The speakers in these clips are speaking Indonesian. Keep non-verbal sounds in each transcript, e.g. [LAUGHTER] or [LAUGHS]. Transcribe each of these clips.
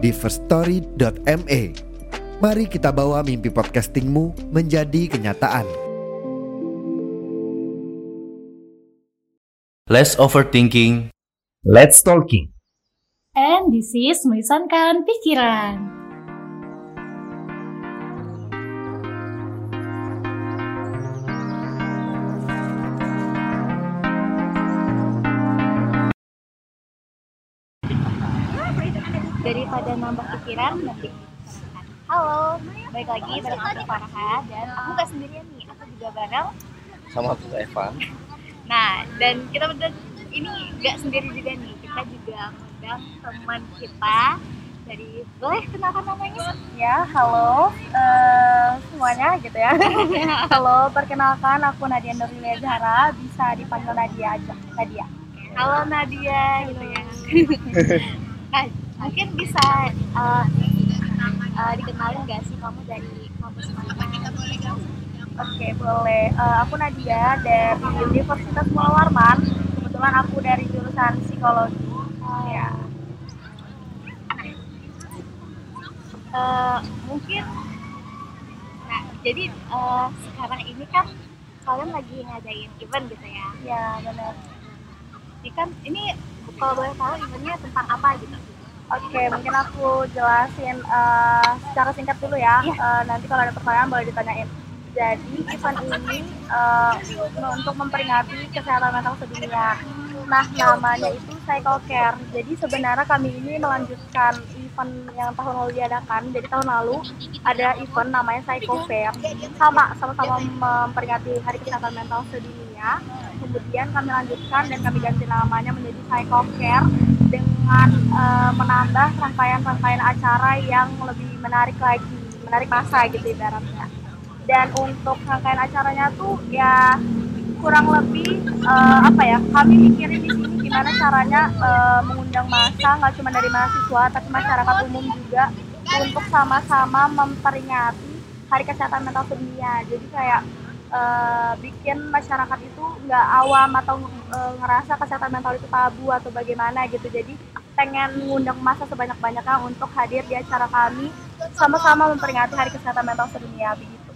di firststory.me. Mari kita bawa mimpi podcastingmu menjadi kenyataan. Less overthinking. Let's talking. And this is melisankan pikiran. Daripada nambah pikiran, nanti Halo, baik lagi bareng aku Farha dan aku gak sendirian nih, aku juga bareng Sama aku Evan. [LAUGHS] Nah, dan kita berdua ini nggak sendiri juga nih. Kita juga mengundang teman kita dari boleh kenalkan namanya? Ya, halo eh, semuanya gitu ya. [LAUGHS] halo, perkenalkan aku Nadia Nurilia Zahra, bisa dipanggil Nadia aja. Nadia. Halo Nadia gitu ya. nah, [LAUGHS] mungkin bisa uh, uh, dikenalin gak sih kamu dari kampus mana? Oke, boleh. Eh, aku Nadia dari Universitas Muhammad Warman. Kebetulan aku dari jurusan psikologi. Ya. Eh, mungkin nah jadi eh, sekarang ini kan kalian lagi ngadain event gitu ya Ya, benar. ini kan ini kalau boleh tahu eventnya tentang apa gitu Oke, mungkin aku jelasin eh, secara singkat dulu ya. Eh, nanti kalau ada pertanyaan boleh ditanyain. Jadi event ini eh, untuk memperingati kesehatan mental sedunia. Nah, namanya itu Cycle Care. Jadi sebenarnya kami ini melanjutkan event yang tahun lalu diadakan. Jadi tahun lalu ada event namanya Cycle Fair. Sama, sama-sama memperingati Hari Kesehatan Mental Sedunia. Kemudian kami lanjutkan dan kami ganti namanya menjadi Cycle Care dengan eh, menambah rangkaian-rangkaian acara yang lebih menarik lagi, menarik masa gitu ibaratnya. Dan untuk rangkaian acaranya tuh ya kurang lebih eh, apa ya? Kami mikirin di sini gimana caranya eh, mengundang masa nggak cuma dari mahasiswa tapi masyarakat umum juga untuk sama-sama memperingati Hari Kesehatan Mental Sedunia. Jadi kayak eh, bikin masyarakat itu nggak awam atau eh, ngerasa kesehatan mental itu tabu atau bagaimana gitu. Jadi pengen mengundang masa sebanyak-banyaknya untuk hadir di acara kami sama-sama memperingati Hari Kesehatan Mental Sedunia begitu.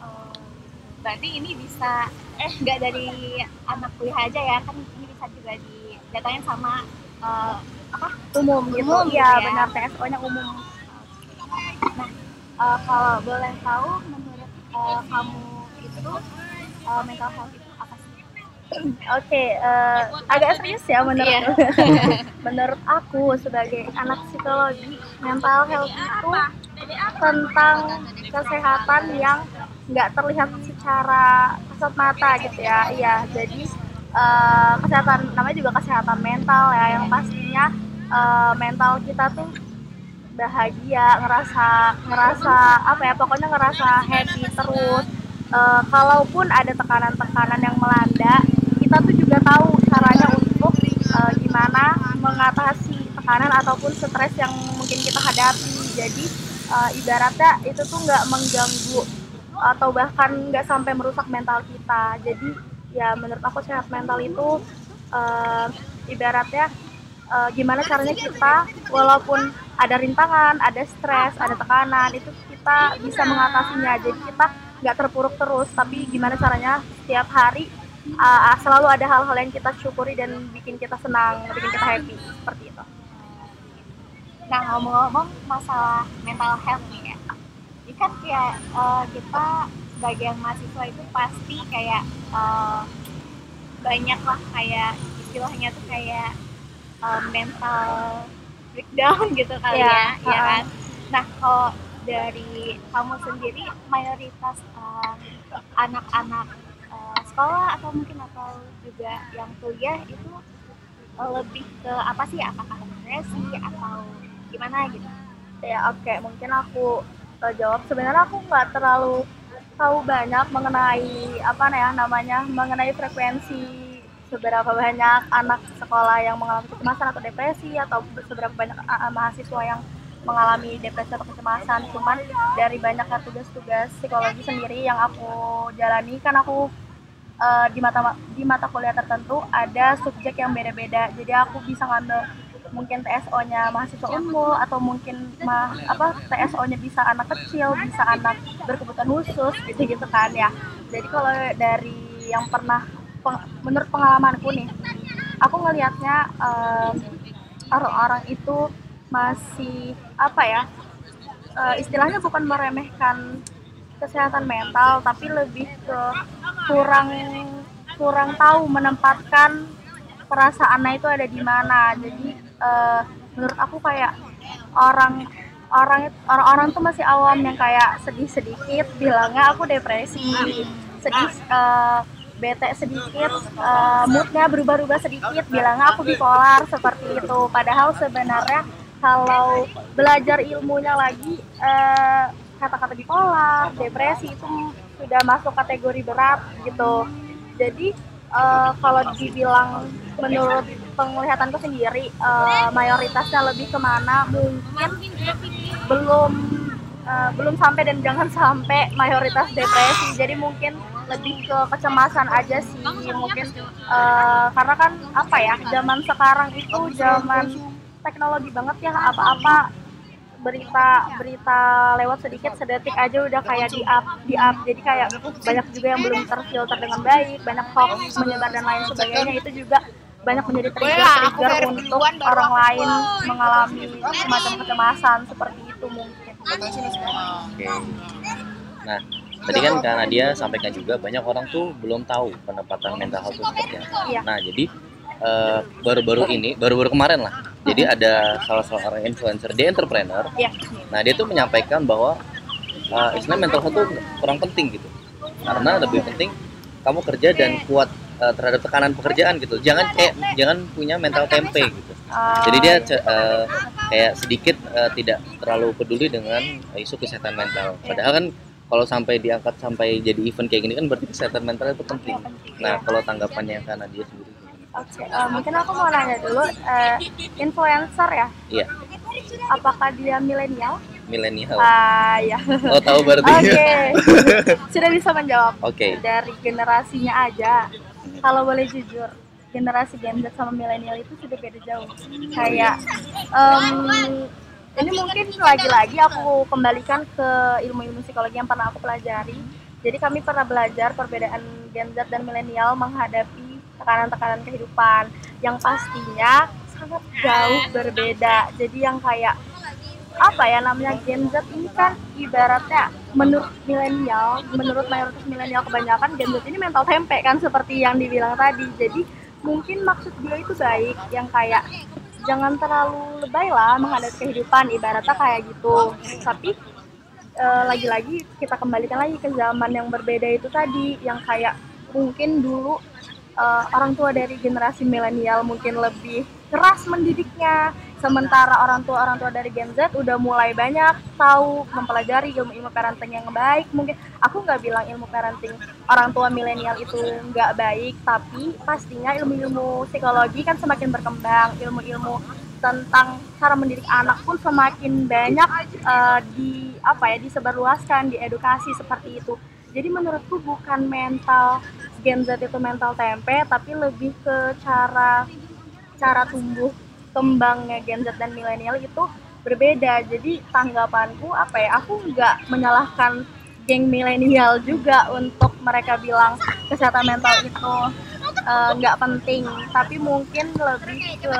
Oh, berarti ini bisa eh nggak dari anak kuliah aja ya kan ini bisa juga didatangin sama eh, apa Umum gitu. Umum gitu Iya, ya. benar TSO-nya umum. nah eh, kalau boleh tahu menurut eh, kamu itu eh, mental health itu apa sih Oke, eh, agak serius ya menurut Iya. [LAUGHS] menurut aku sebagai anak psikologi mental health itu tentang kesehatan yang nggak terlihat secara kasat mata gitu ya. Iya, jadi eh, kesehatan namanya juga kesehatan mental ya yang pastinya eh, mental kita tuh bahagia, ngerasa ngerasa apa ya pokoknya ngerasa happy terus. Eh, kalaupun ada tekanan-tekanan yang melanda, kita tuh juga tahu caranya untuk eh, gimana mengatasi tekanan ataupun stres yang mungkin kita hadapi. Jadi eh, ibaratnya itu tuh nggak mengganggu atau bahkan nggak sampai merusak mental kita. Jadi ya menurut aku sehat mental itu eh, ibaratnya eh, gimana caranya kita walaupun ada rintangan, ada stres, ada tekanan itu kita bisa mengatasinya. Jadi kita nggak terpuruk terus, tapi gimana caranya setiap hari uh, selalu ada hal-hal yang kita syukuri dan bikin kita senang, bikin kita happy seperti itu. Nah ngomong-ngomong masalah mental health nih ya, ini kan kayak eh, kita sebagai mahasiswa itu pasti kayak eh, banyak lah kayak istilahnya tuh kayak eh, mental breakdown [LAUGHS] gitu kali Iya, ya, ya ha-ha. kan. Nah kalau dari kamu sendiri mayoritas eh, anak-anak eh, sekolah atau mungkin atau juga yang kuliah itu eh, lebih ke apa sih? Apakah depresi atau gimana gitu? Ya oke mungkin aku uh, jawab. Sebenarnya aku nggak terlalu tahu banyak mengenai apa ya namanya mengenai frekuensi seberapa banyak anak sekolah yang mengalami kecemasan atau depresi atau seberapa banyak uh, mahasiswa yang mengalami depresi atau kecemasan cuman dari banyaknya tugas-tugas psikologi sendiri yang aku jalani kan aku uh, di mata di mata kuliah tertentu ada subjek yang beda-beda jadi aku bisa ngambil mungkin TSO-nya mahasiswa umum atau mungkin mah apa TSO-nya bisa anak kecil bisa anak berkebutuhan khusus gitu gitu kan ya. Jadi kalau dari yang pernah peng, menurut pengalamanku nih aku ngelihatnya um, orang-orang itu masih apa ya uh, istilahnya bukan meremehkan kesehatan mental tapi lebih ke kurang kurang tahu menempatkan perasaannya itu ada di mana. Jadi uh, menurut aku kayak orang orang orang-orang tuh masih awam yang kayak sedih sedikit bilangnya aku depresi sedih uh, bete sedikit uh, moodnya berubah-ubah sedikit bilangnya aku bipolar seperti itu. Padahal sebenarnya kalau belajar ilmunya lagi kata kata-kata bipolar depresi itu sudah masuk kategori berat gitu. Jadi uh, kalau dibilang menurut penglihatanku sendiri uh, mayoritasnya lebih ke mana mungkin belum uh, belum sampai dan jangan sampai mayoritas depresi. Jadi mungkin lebih ke kecemasan aja sih mungkin uh, karena kan apa ya zaman sekarang itu zaman teknologi banget ya apa-apa berita berita lewat sedikit sedetik aja udah kayak di up di up jadi kayak banyak juga yang belum terfilter dengan baik banyak hoax menyebar dan lain sebagainya itu juga banyak menjadi trigger trigger untuk orang lain mengalami semacam kecemasan seperti itu mungkin. Oke. Nah, tadi kan karena dia sampaikan juga banyak orang tuh belum tahu penempatan mental health itu seperti apa. Iya. Nah, jadi eh, baru-baru uh, ini, baru-baru kemarin lah. Jadi ada salah seorang influencer, dia entrepreneur. Iya. Nah, dia tuh menyampaikan bahwa uh, istilahnya mental health itu kurang penting gitu. Karena lebih penting kamu kerja dan kuat uh, terhadap tekanan pekerjaan gitu. Jangan kayak jangan punya mental tempe gitu. Jadi dia uh, kayak sedikit uh, tidak terlalu peduli dengan isu kesehatan mental. Padahal kan kalau sampai diangkat sampai jadi event kayak gini kan berarti kesehatan mental itu penting. Nah, kalau tanggapannya karena dia sendiri. Oke, okay, uh, mungkin aku mau nanya dulu, uh, influencer ya? Iya. Apakah dia milenial? Milenial. Ah, ya. Oh, tahu berarti. [LAUGHS] Oke. Okay. Sudah bisa menjawab. Oke. Okay. Dari generasinya aja. Kalau boleh jujur, generasi Gen Z sama milenial itu sudah beda jauh. Kayak um, ini mungkin lagi-lagi aku kembalikan ke ilmu-ilmu psikologi yang pernah aku pelajari. Jadi kami pernah belajar perbedaan Gen Z dan milenial menghadapi tekanan-tekanan kehidupan yang pastinya sangat jauh berbeda. Jadi yang kayak apa ya namanya Gen Z ini kan ibaratnya menurut milenial, menurut mayoritas milenial kebanyakan Gen Z ini mental tempe kan seperti yang dibilang tadi. Jadi mungkin maksud dia itu baik yang kayak jangan terlalu lebay lah menghadapi kehidupan ibaratnya kayak gitu tapi e, lagi-lagi kita kembalikan lagi ke zaman yang berbeda itu tadi yang kayak mungkin dulu e, orang tua dari generasi milenial mungkin lebih keras mendidiknya. Sementara orang tua orang tua dari Gen Z udah mulai banyak tahu mempelajari ilmu-ilmu parenting yang baik. Mungkin aku nggak bilang ilmu parenting orang tua milenial itu nggak baik tapi pastinya ilmu-ilmu psikologi kan semakin berkembang. Ilmu-ilmu tentang cara mendidik anak pun semakin banyak uh, di apa ya disebarluaskan di edukasi seperti itu jadi menurutku bukan mental Gen Z itu mental tempe tapi lebih ke cara cara tumbuh kembangnya Gen Z dan milenial itu berbeda. Jadi tanggapanku apa ya aku nggak menyalahkan geng milenial juga untuk mereka bilang kesehatan mental itu eh, nggak uh, penting. Tapi mungkin lebih ke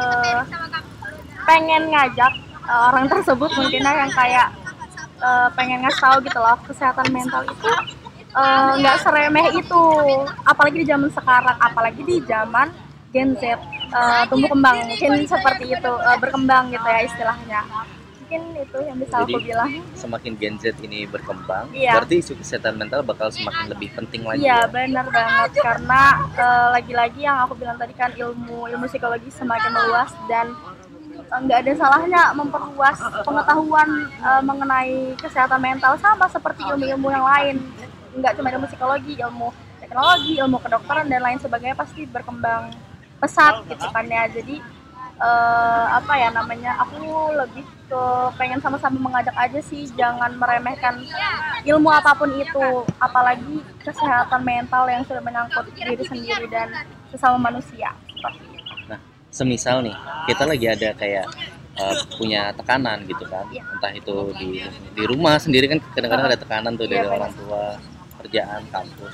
pengen ngajak uh, orang tersebut mungkin yang kayak uh, pengen ngasih tahu gitu loh kesehatan mental itu nggak uh, seremeh itu. Apalagi di zaman sekarang apalagi di zaman Gen Z uh, tumbuh kembang. mungkin seperti itu uh, berkembang gitu ya istilahnya. Mungkin itu yang bisa Jadi, aku bilang. semakin Gen Z ini berkembang iya. berarti isu kesehatan mental bakal semakin lebih penting lagi iya ya? benar banget. Karena lagi lagi-lagi yang aku bilang tadi kan ilmu ilmu psikologi semakin meluas dan eh, nggak ada salahnya memperluas pengetahuan eh, mengenai kesehatan mental sama seperti ilmu-ilmu yang lain nggak cuma ilmu psikologi ilmu teknologi ilmu kedokteran dan lain sebagainya pasti berkembang pesat gitu kan ya. Jadi eh, apa ya namanya aku lebih ke pengen sama-sama mengajak aja sih jangan meremehkan ilmu apa pun itu. Apalagi kesehatan mental yang sudah menyangkut diri sendiri dan sesama manusia. Seperti itu. semisal nih kita lagi ada kayak uh, punya tekanan gitu kan. Iya. entah itu di di rumah sendiri kan kadang-kadang ada tekanan tuh Iya, dari orang tua kerjaan kampus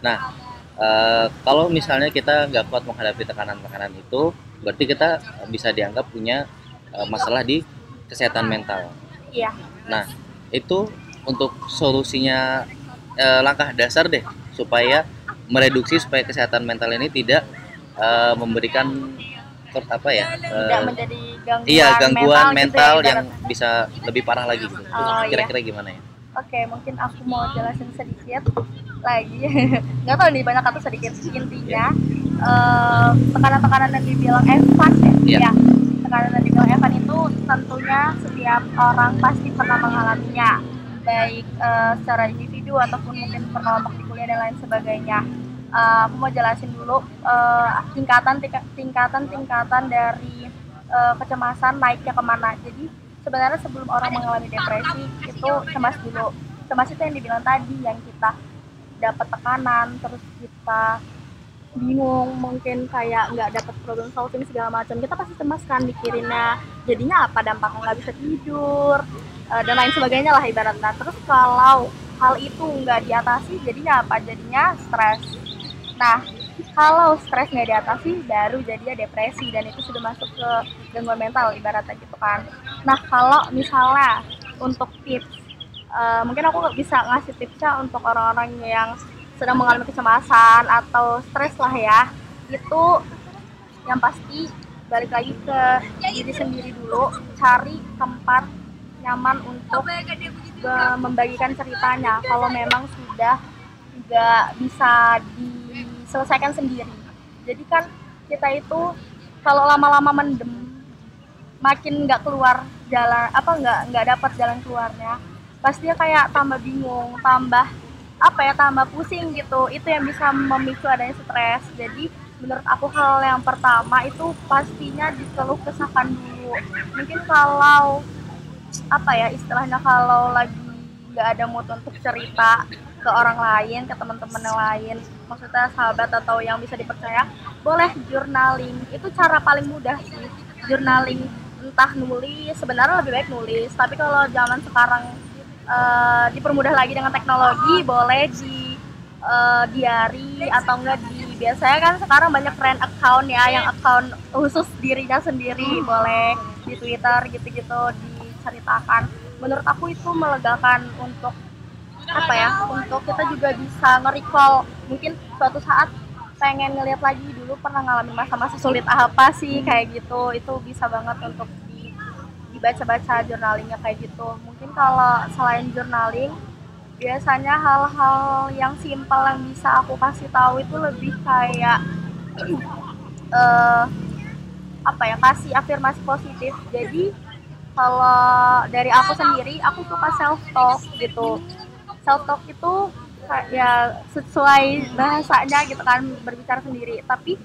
nah uh, kalau misalnya kita nggak kuat menghadapi tekanan-tekanan itu berarti kita bisa dianggap punya uh, masalah di kesehatan mental Iya. nah itu untuk solusinya uh, langkah dasar deh supaya mereduksi supaya kesehatan mental ini tidak uh, memberikan apa ya tidak uh, menjadi gangguan Iya gangguan mental, gitu ya, yang bisa lebih parah lagi gitu. Itu Oh, iya. Kira-kira gimana ya? Oke, mungkin aku mau jelasin sedikit lagi. [LAUGHS] Nggak tahu nih banyak atau sedikit. Intinya eh, tekanan-tekanan yang dibilang Evan ya. Iya. Iya. Tekanan yang dibilang Evan itu tentunya setiap orang pasti pernah mengalaminya, baik eh, secara individu ataupun mungkin berkelompok di kuliah dan lain sebagainya. Eh, aku mau jelasin dulu eh, tingkatan tingkatan tingkatan dari eh, kecemasan naiknya ke mana. Jadi sebenarnya sebelum orang mengalami depresi itu cemas dulu cemas itu yang dibilang tadi yang kita dapat tekanan terus kita bingung mungkin kayak nggak dapat problem solving segala macam. Kita pasti cemas kan mikirinnya. Jadinya apa? Dampaknya nggak bisa tidur eh, dan lain sebagainya lah ibaratnya. Terus kalau hal itu nggak diatasi jadinya apa? Jadinya stres. Nah kalau stres nggak diatasi baru jadinya depresi dan itu sudah masuk ke gangguan mental ibaratnya gitu kan nah kalau misalnya untuk tips eh, mungkin aku bisa ngasih tipsnya untuk orang-orang yang sedang mengalami kecemasan atau stres lah ya. Itu yang pasti balik lagi ke diri sendiri dulu cari tempat nyaman untuk membagikan ceritanya. Kalau memang sudah nggak bisa diselesaikan sendiri. Jadi kan kita itu kalau lama-lama mendem makin nggak keluar jalan apa nggak nggak dapat jalan keluarnya pastinya kayak tambah bingung tambah apa ya tambah pusing gitu. Itu yang bisa memicu adanya stres. Jadi menurut aku hal yang pertama itu pastinya dikeluh kesahkan dulu. Mungkin kalau apa ya istilahnya kalau lagi nggak ada mood untuk cerita ke orang lain ke teman-teman yang lain maksudnya sahabat atau yang bisa dipercaya boleh journaling. Itu cara paling mudah sih journaling entah nulis sebenarnya lebih baik nulis. Tapi kalau zaman sekarang eh, dipermudah lagi dengan teknologi boleh di eh, diary atau enggak di biasanya kan sekarang banyak friend account ya yang account khusus dirinya sendiri boleh di Twitter gitu-gitu diceritakan. Menurut aku itu melegakan untuk apa ya untuk kita juga bisa nge-recall. Mungkin suatu saat pengen ngeliat lagi dulu pernah ngalamin masa-masa sulit apa sih kayak gitu. Itu bisa banget untuk di, dibaca-baca journalingnya kayak gitu. Mungkin kalau selain journaling biasanya hal-hal yang simpel yang bisa aku kasih tahu itu lebih kayak [CLEARS THROAT] eh apa ya kasih afirmasi positif. Jadi kalau dari aku sendiri aku suka self talk gitu. Self talk itu ya sesuai bahasanya gitu kan berbicara sendiri. Tapi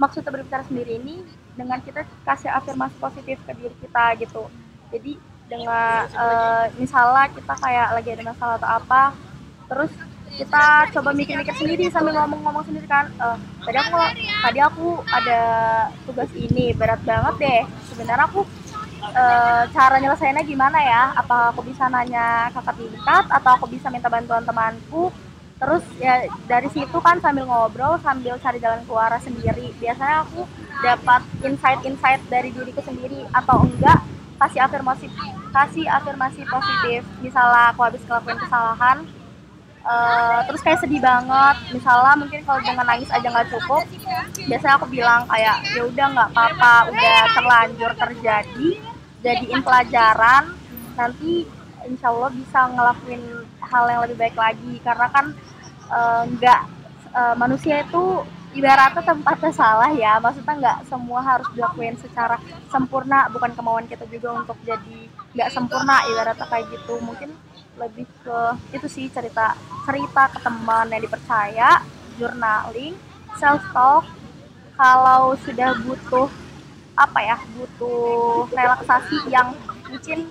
maksudnya berbicara sendiri ini dengan kita kasih afirmasi positif ke diri kita gitu. Jadi dengan eh, misalnya kita kayak lagi ada masalah atau apa terus kita coba mikir-mikir sendiri sambil ngomong-ngomong sendiri kan eh, tadi aku tadi aku ada tugas ini berat banget deh. Sebenarnya aku eh, cara nyelesainnya gimana ya? Apa aku bisa nanya kakak tingkat atau aku bisa minta bantuan temanku terus ya dari situ kan sambil ngobrol sambil cari jalan keluar sendiri. Biasanya aku dapat insight-insight dari diriku sendiri. Atau enggak kasih afirmasi kasih afirmasi positif. Misalnya aku habis ngelakuin kesalahan eh, terus kayak sedih banget. Misalnya mungkin kalau dengan nangis aja nggak cukup biasanya aku bilang kayak ya udah nggak apa-apa udah terlanjur terjadi jadiin pelajaran. Nanti insya Allah bisa ngelakuin hal yang lebih baik lagi. Karena kan eh, nggak eh, manusia itu ibaratnya tempatnya salah ya. Maksudnya nggak semua harus dilakuin secara sempurna. Bukan kemauan kita juga untuk jadi nggak sempurna ibaratnya kayak gitu. Mungkin lebih ke itu sih cerita cerita ke teman yang dipercaya journaling self talk kalau sudah butuh apa ya butuh relaksasi yang mungkin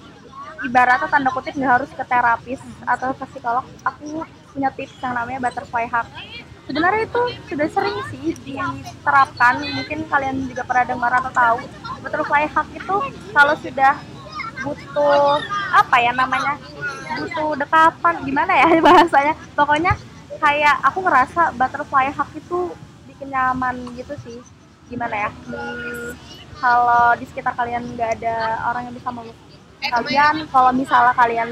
ibaratnya tanda kutip nggak harus ke terapis atau ke psikolog aku punya tips yang namanya butterfly hug. Sebenarnya itu sudah sering sih diterapkan. Mungkin kalian juga pernah dengar atau tahu butterfly hug itu kalau sudah butuh apa ya namanya butuh dekapan gimana ya [LAUGHS] bahasanya? Pokoknya kayak aku ngerasa butterfly hug itu bikin nyaman gitu sih. Gimana ya? Kalau di sekitar kalian nggak ada orang yang bisa meluk kalian kalau misalnya kalian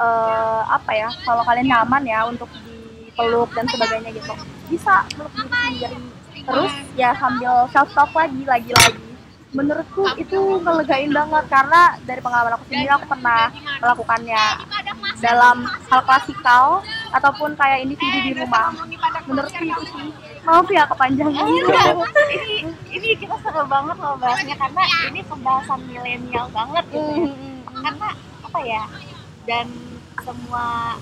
eh, apa ya kalau kalian nyaman ya untuk dipeluk dan sebagainya gitu. Bisa meluk diri sendiri terus ya sambil self talk lagi lagi lagi menurutku itu ngelegain banget karena dari pengalaman aku sendiri aku pernah melakukannya dalam hal klasikal ataupun kayak individu di rumah. Menurutku itu sih. Maaf ya kepanjangan ini. Ini kita seru banget loh bahasnya karena ini pembahasan milenial banget gitu ya. karena apa ya dan semua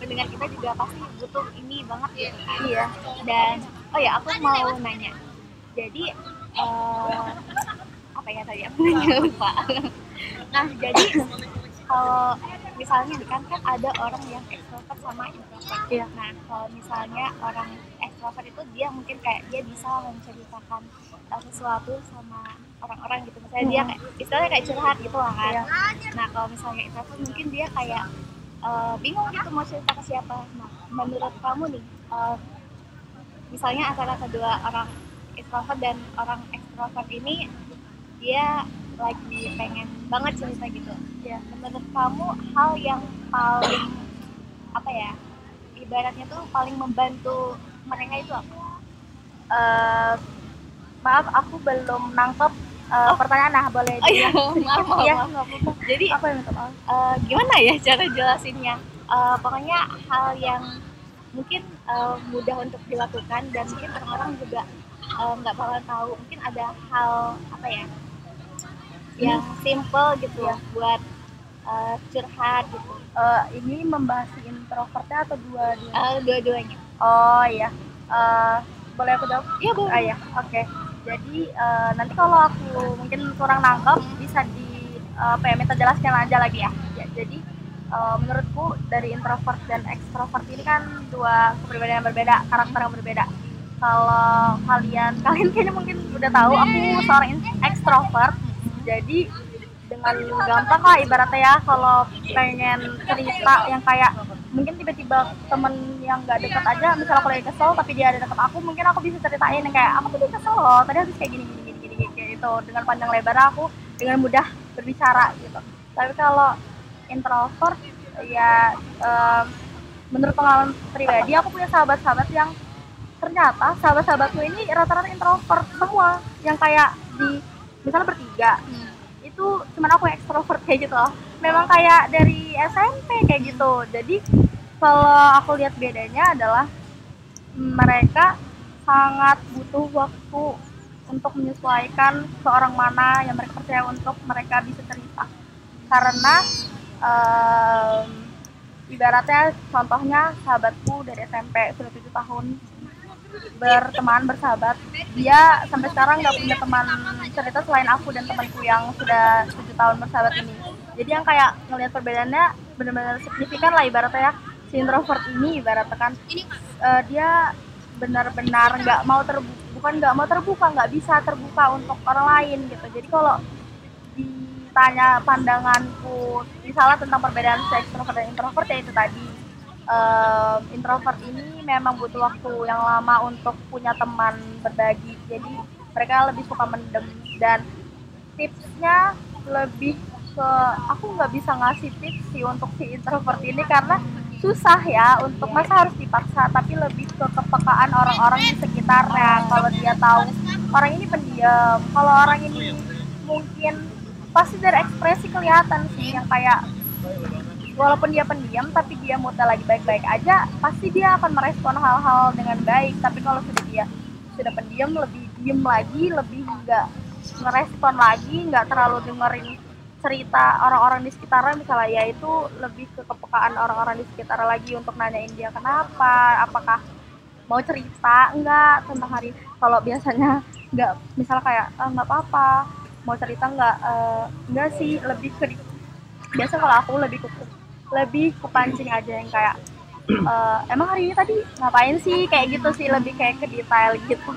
pendengar kita juga pasti butuh ini banget gitu kan. Iya. Dan oh ya aku mau nanya. Jadi eh, apa ya tadi aku nanya [LAUGHS] lupa. Nah jadi kalau misalnya kan kan ada orang yang ekstrovert sama introvert. Iya. nah kalau misalnya orang ekstrovert itu dia mungkin kayak dia bisa menceritakan eh, sesuatu sama orang-orang gitu. Misalnya dia kayak istilahnya kayak curhat gitu lah kan. Iya. nah kalau misalnya introvert mungkin dia kayak eh, bingung gitu mau cerita ke siapa. Nah menurut kamu nih eh, misalnya antara kedua orang introvert dan orang ekstrovert ini dia lagi pengen banget cerita gitu. Ya menurut kamu hal yang paling apa ya ibaratnya tuh paling membantu mereka itu apa? Eh, maaf aku belum nangkep eh, pertanyaan nah boleh oh iya. [LAUGHS] maaf maaf, Iya, maaf. jadi apa yang maaf? eh, gimana ya cara jelasinnya? Eh, pokoknya hal yang mungkin eh, mudah untuk dilakukan dan mungkin orang-orang juga nggak bakal tahu. Mungkin ada hal apa ya yang simple gitu ya buat eh, curhat gitu. Eh, ini membahas introvertnya atau dua dua Eh, dua-duanya. Oh iya. Eh, boleh aku jawab? Iya boleh. Ah ya oke jadi eh, nanti kalau aku mungkin kurang nangkep bisa di eh, apa ya minta jelaskan aja lagi ya, Ya, jadi eh, menurutku dari introvert dan ekstrovert ini kan dua kepribadian yang berbeda karakter yang berbeda. Kalau kalian [LAUGHS] kalian kayaknya mungkin udah tahu aku seorang ekstrovert jadi dengan gampang lah ibaratnya ya kalau pengen cerita yang kayak mungkin tiba-tiba temen yang gak deket aja misalnya aku lagi kesel tapi dia ada deket aku mungkin aku bisa ceritain yang kayak aku tuh kesel loh. Tadi habis kayak gini gini gini gini, gini gitu. Dengan pandang lebar aku dengan mudah berbicara gitu. Tapi kalau introvert ya em, menurut pengalaman pribadi aku punya sahabat-sahabat yang ternyata sahabat-sahabatku ini rata-rata introvert semua. Yang kayak di misalnya bertiga itu cuman aku yang ekstrovert kayak gitu loh. Memang kayak dari SMP kayak gitu. Jadi kalau aku lihat bedanya adalah mereka sangat butuh waktu untuk menyesuaikan seorang mana yang mereka percaya untuk mereka bisa cerita. Karena em, ibaratnya contohnya sahabatku dari SMP sudah tujuh tahun berteman bersahabat. Dia sampai sekarang nggak punya teman cerita selain aku dan temanku yang sudah tujuh tahun bersahabat ini. Jadi yang kayak ngelihat perbedaannya benar-benar signifikan lah ibaratnya ya. Si introvert ini ibaratnya kan eh, dia benar-benar nggak mau terbuka bukan nggak mau terbuka nggak bisa terbuka untuk orang lain gitu. Jadi kalau ditanya pandanganku misalnya tentang perbedaan si extrovert dan introvert ya itu tadi Em, introvert ini memang butuh waktu yang lama untuk punya teman berbagi. Jadi mereka lebih suka mendem. Dan tipsnya lebih ke aku nggak bisa ngasih tips sih untuk si introvert ini karena susah ya untuk masa harus dipaksa tapi lebih ke kepekaan orang-orang di sekitarnya. Kalau dia tahu orang ini pendiam. Kalau orang ini mungkin pasti dari ekspresi kelihatan sih yang kayak walaupun dia pendiam tapi dia moodnya lagi baik-baik aja pasti dia akan merespon hal-hal dengan baik. Tapi kalau sudah dia sudah pendiam lebih diem lagi lebih nggak ngerespon lagi nggak terlalu dengerin cerita orang-orang di sekitarnya misalnya ya itu lebih ke kepekaan orang-orang di sekitar lagi untuk nanyain dia kenapa apakah mau cerita enggak tentang hari kalau biasanya nggak misalnya kayak "Ah, nggak apa-apa mau cerita nggak? Eh, enggak sih lebih ke biasa kalau aku lebih ke lebih kepancing aja yang kayak "Eh, emang hari ini tadi ngapain sih kayak gitu sih lebih kayak ke detail gitu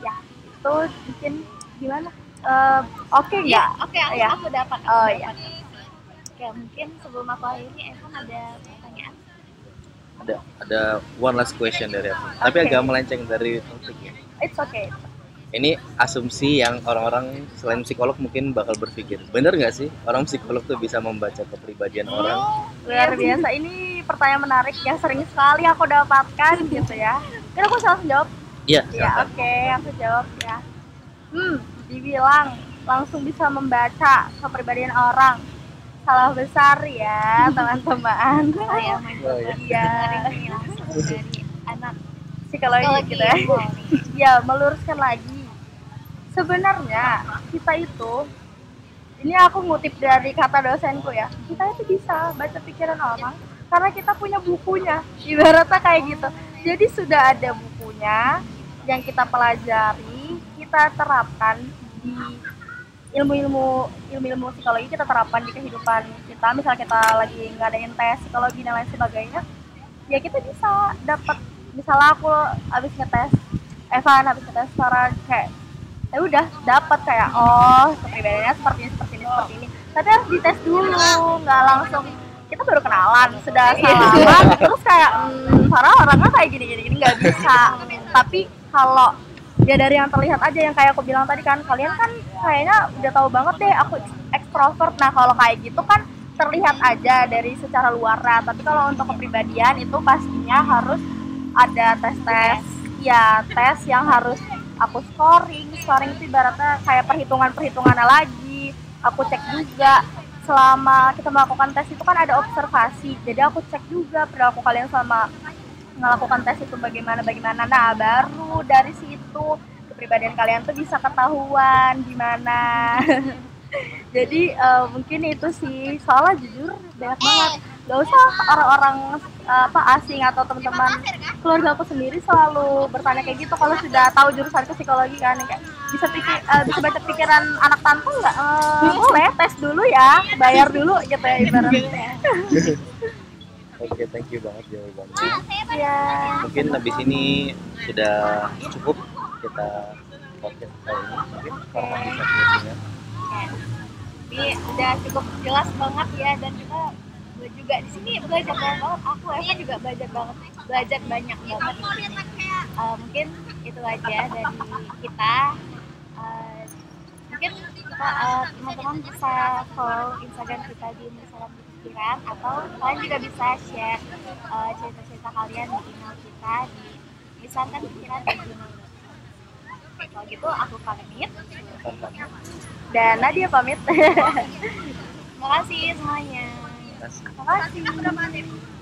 ya itu mungkin gimana Eh, oke Iya, nggak oke aku, Iya. aku dapat. aku Oh, dapat. iya. Oke, mungkin sebelum aku akhiri Evan ada pertanyaan. ada ada one last question dari aku tapi Oke. agak melenceng dari topiknya it's okay ini asumsi yang orang-orang selain psikolog mungkin bakal berpikir. Bener nggak sih? Orang psikolog tuh bisa membaca kepribadian orang. luar biasa. Ini pertanyaan menarik yang sering sekali aku dapatkan gitu ya. Kan aku langsung jawab? Iya ya oke aku jawab ya. Hmm dibilang langsung bisa membaca kepribadian orang. Salah besar ya [LAUGHS] teman-teman. Saya mau Oh, iya. Iya. dengerin ini langsung dari anak psikologi psikologi. gitu ya. Ya meluruskan lagi sebenarnya kita itu ini aku ngutip dari kata dosenku ya kita itu bisa baca pikiran orang karena kita punya bukunya ibaratnya kayak gitu. Jadi sudah ada bukunya yang kita pelajari kita terapkan di ilmu-ilmu ilmu-ilmu psikologi kita terapkan di kehidupan kita. Misalnya kita lagi ngadain tes psikologi dan lain sebagainya ya kita bisa dapat misalnya aku habis ngetes Evan habis ngetes suara kayak ya udah dapat kayak oh kepribadiannya seperti ini seperti ini seperti ini. Tapi harus dites dulu nggak langsung. Kita baru kenalan sudah salaman terus kayak hmm, Farah orangnya kayak gini gini gini nggak bisa. Tapi kalau ya dari yang terlihat aja yang kayak aku bilang tadi kan kalian kan kayaknya udah tahu banget deh aku ekstrovert. Nah kalau kayak gitu kan terlihat aja dari secara luarnya. Tapi kalau untuk kepribadian itu pastinya harus ada tes tes ya tes yang harus aku scoring scoring itu ibaratnya kayak perhitungan perhitungannya lagi aku cek juga. Selama kita melakukan tes itu kan ada observasi jadi aku cek juga perilaku kalian selama melakukan tes itu bagaimana bagaimana. Nah baru dari situ kepribadian kalian tuh bisa ketahuan gimana. [LAUGHS] Jadi eh, mungkin itu sih. Soalnya jujur banyak banget gak usah orang-orang eh, apa asing atau teman-teman keluarga aku sendiri selalu bertanya kayak gitu. Kalau sudah tahu jurusan ke psikologi kan kayak bisa pikir eh, bisa baca pikiran anak tante nggak? Eh, boleh. tes dulu ya bayar dulu gitu ya ibaratnya oke thank you banget jawabannya ya mungkin habis ini sudah cukup kita podcast kali ini. Mungkin Farhan bisa Jadi udah cukup jelas banget ya dan kita juga di sini belajar banget. Aku Evan juga belajar banget, belajar banyak banget. Eh, mungkin itu aja dari kita. Eh, mungkin eh, teman-teman bisa follow Instagram kita di Misalam Pikiran atau kalian juga bisa share eh, cerita-cerita kalian di email kita di misalkan pikiran kalau gitu aku pamit. dan Nadia pamit [LAUGHS] Terima kasih semuanya. Kasih. terima kasih